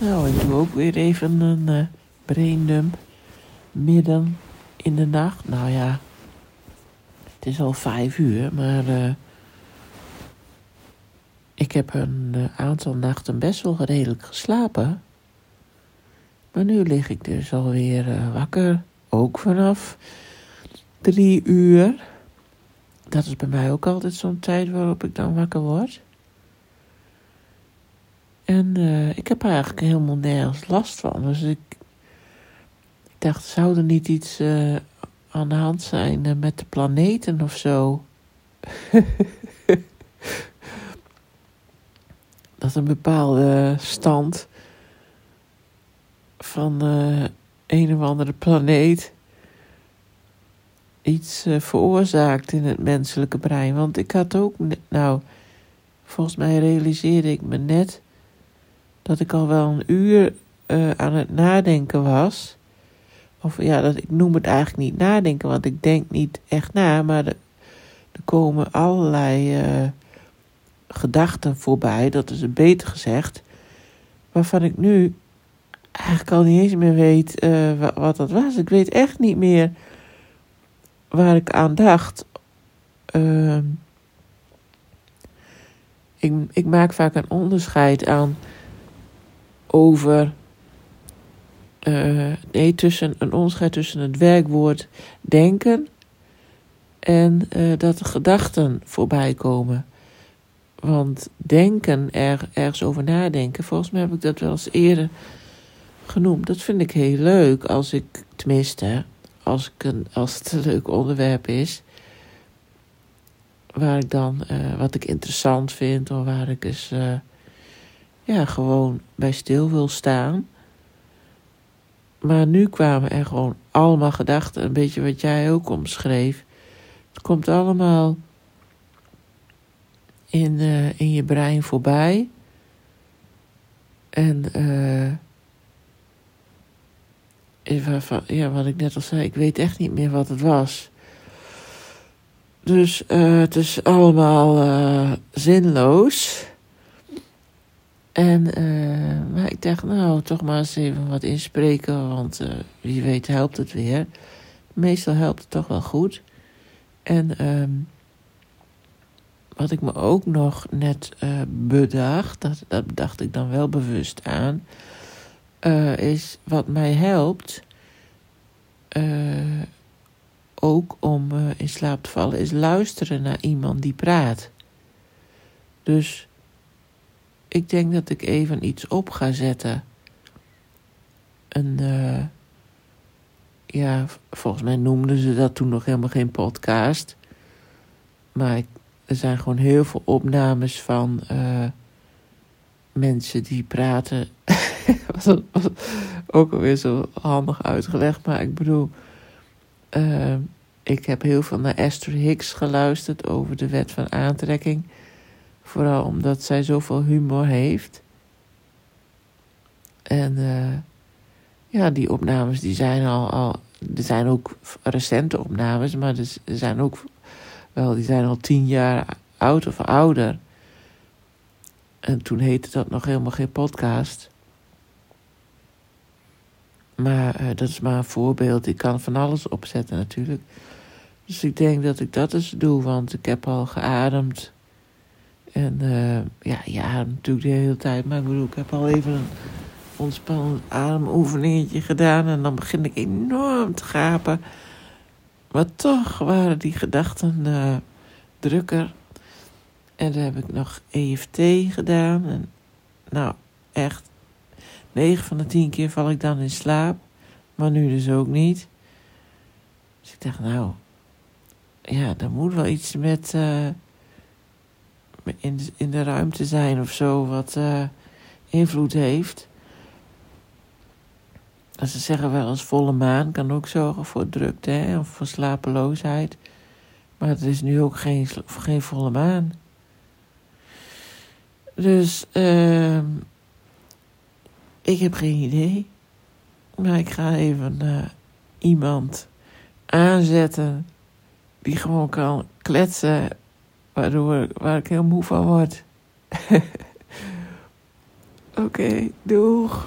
Nou, ik doe ook weer even een uh, braindump. Midden in de nacht. Nou ja, het is al vijf uur, maar uh, ik heb een uh, aantal nachten best wel redelijk geslapen. Maar nu lig ik dus alweer uh, wakker. Ook vanaf drie uur. Dat is bij mij ook altijd zo'n tijd waarop ik dan wakker word. En uh, ik heb er eigenlijk helemaal nergens last van. Dus ik, dacht, zou er niet iets uh, aan de hand zijn uh, met de planeten of zo? dat een bepaalde stand van een of andere planeet iets veroorzaakt in het menselijke brein. Want ik had ook, nou, volgens mij realiseerde ik me net dat ik al wel een uur uh, aan het nadenken was. Of ja, dat, ik noem het eigenlijk niet nadenken, want ik denk niet echt na, maar er, komen allerlei uh, gedachten voorbij, dat is beter gezegd, waarvan ik nu eigenlijk al niet eens meer weet uh, wat, dat was. Ik weet echt niet meer waar ik aan dacht. Uh, ik, ik maak vaak een onderscheid aan over. Uh, nee, tussen een onderscheid tussen het werkwoord denken en uh, dat de gedachten voorbij komen. Want denken, er, ergens over nadenken, volgens mij heb ik dat wel eens eerder genoemd. Dat vind ik heel leuk als ik, tenminste, als, ik een, als het een leuk onderwerp is. Waar ik dan, uh, wat ik interessant vind, of waar ik eens ja, gewoon bij stil wil staan. Maar nu kwamen er gewoon allemaal gedachten, een beetje wat jij ook omschreef. Het komt allemaal in, uh, in je brein voorbij. En uh, ja, wat ik net al zei, ik weet echt niet meer wat het was. Dus uh, het is allemaal zinloos. En, uh, maar ik dacht, nou, toch maar eens even wat inspreken, want uh, wie weet helpt het weer. Meestal helpt het toch wel goed. En um, wat ik me ook nog net uh, bedacht, dat, dat bedacht ik dan wel bewust aan, is wat mij helpt, ook om in slaap te vallen, is luisteren naar iemand die praat. Dus ik denk dat ik even iets op ga zetten. Een, uh, ja, volgens mij noemden ze dat toen nog helemaal geen podcast. Maar er zijn gewoon heel veel opnames van uh, mensen die praten. was, was ook alweer zo handig uitgelegd, maar ik bedoel. Uh, ik heb heel veel naar Esther Hicks geluisterd over de wet van aantrekking. Vooral omdat zij zoveel humor heeft. En uh, ja, die opnames die zijn al, al. Er zijn ook recente opnames, maar er zijn ook wel, die zijn al tien jaar oud of ouder. En toen heette dat nog helemaal geen podcast. Maar uh, dat is maar een voorbeeld. Ik kan van alles opzetten natuurlijk. Dus ik denk dat ik dat eens doe, want ik heb al geademd en uh, ja, ja, natuurlijk de hele tijd. Maar ik bedoel, ik heb al even een ontspannend ademoefeningetje gedaan. En dan begin ik enorm te gapen. Maar toch waren die gedachten uh, drukker. En dan heb ik nog EFT gedaan. En nou, echt. 9 van de 10 keer val ik dan in slaap. Maar nu dus ook niet. Dus ik dacht, nou. Ja, er moet wel iets met. Uh, in in de ruimte zijn of zo, wat uh, invloed heeft. En ze zeggen wel eens volle maan kan ook zorgen voor drukte hè, of voor slapeloosheid. Maar het is nu ook geen, geen volle maan. Dus uh, ik heb geen idee. Maar ik ga even iemand aanzetten die gewoon kan kletsen waardoor, waar ik heel moe van word. Oké, doeg.